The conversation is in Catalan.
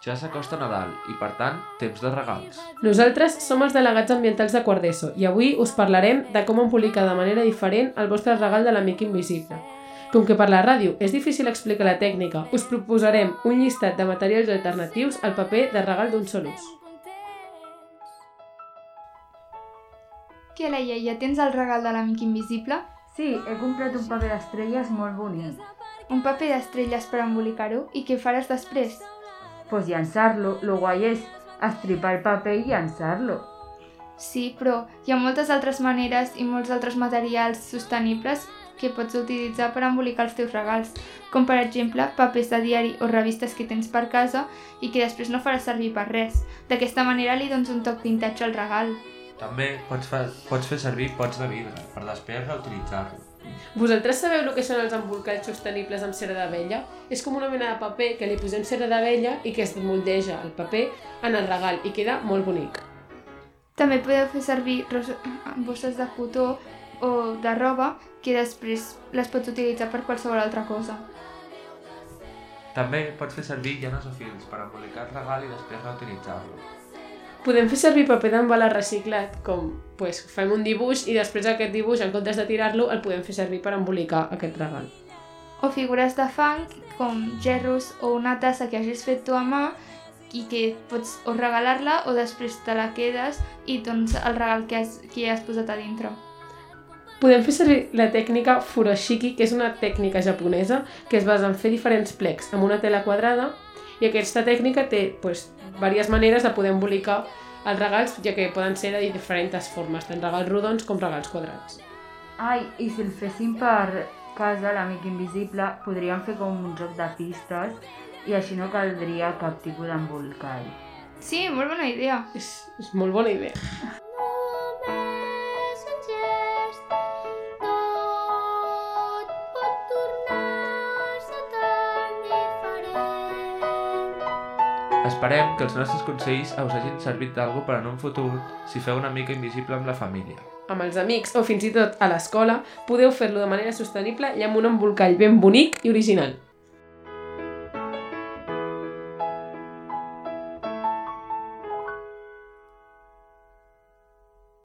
Ja s'acosta Nadal i, per tant, temps de regals. Nosaltres som els delegats ambientals de quart d'ESO i avui us parlarem de com embolicar de manera diferent el vostre regal de l'amic invisible. Com que per la ràdio és difícil explicar la tècnica, us proposarem un llistat de materials alternatius al paper de regal d'un sol ús. Què, Leia, ja tens el regal de l'amic invisible? Sí, he comprat un paper d'estrelles molt bonic. Un paper d'estrelles per embolicar-ho i què faràs després? Pues llançar-lo, lo guai és estripar el paper i llançar-lo. Sí, però hi ha moltes altres maneres i molts altres materials sostenibles que pots utilitzar per embolicar els teus regals, com per exemple papers de diari o revistes que tens per casa i que després no faràs servir per res. D'aquesta manera li dones un toc vintage al regal. També pots, fa, pots fer servir pots de vidre per després reutilitzar-lo. Vosaltres sabeu el que són els embolcalls sostenibles amb cera d'abella? És com una mena de paper que li posem cera d'abella i que es moldeja el paper en el regal i queda molt bonic. També podeu fer servir bosses de cotó o de roba que després les pots utilitzar per qualsevol altra cosa. També pots fer servir llanes o fils per embolicar el regal i després reutilitzar-lo. Podem fer servir paper d'embalar reciclat, com pues, fem un dibuix i després aquest dibuix, en comptes de tirar-lo, el podem fer servir per embolicar aquest regal. O figures de fang com gerros o una tassa que hagis fet tu a mà i que pots o regalar-la o després te la quedes i doncs el regal que has, que has posat a dintre. Podem fer servir la tècnica furoshiki, que és una tècnica japonesa que es basa en fer diferents plecs amb una tela quadrada i aquesta tècnica té pues, diverses maneres de poder embolicar els regals, ja que poden ser de diferents formes, tant regals rodons com regals quadrats. Ai, i si el féssim per casa, l'amic invisible, podríem fer com un joc de pistes i així no caldria cap tipus d'embolcall. Sí, molt bona idea. És, és molt bona idea. Esperem que els nostres consells us hagin servit d'algú per en un futur si feu una mica invisible amb la família. Amb els amics o fins i tot a l'escola podeu fer-lo de manera sostenible i amb un embolcall ben bonic i original.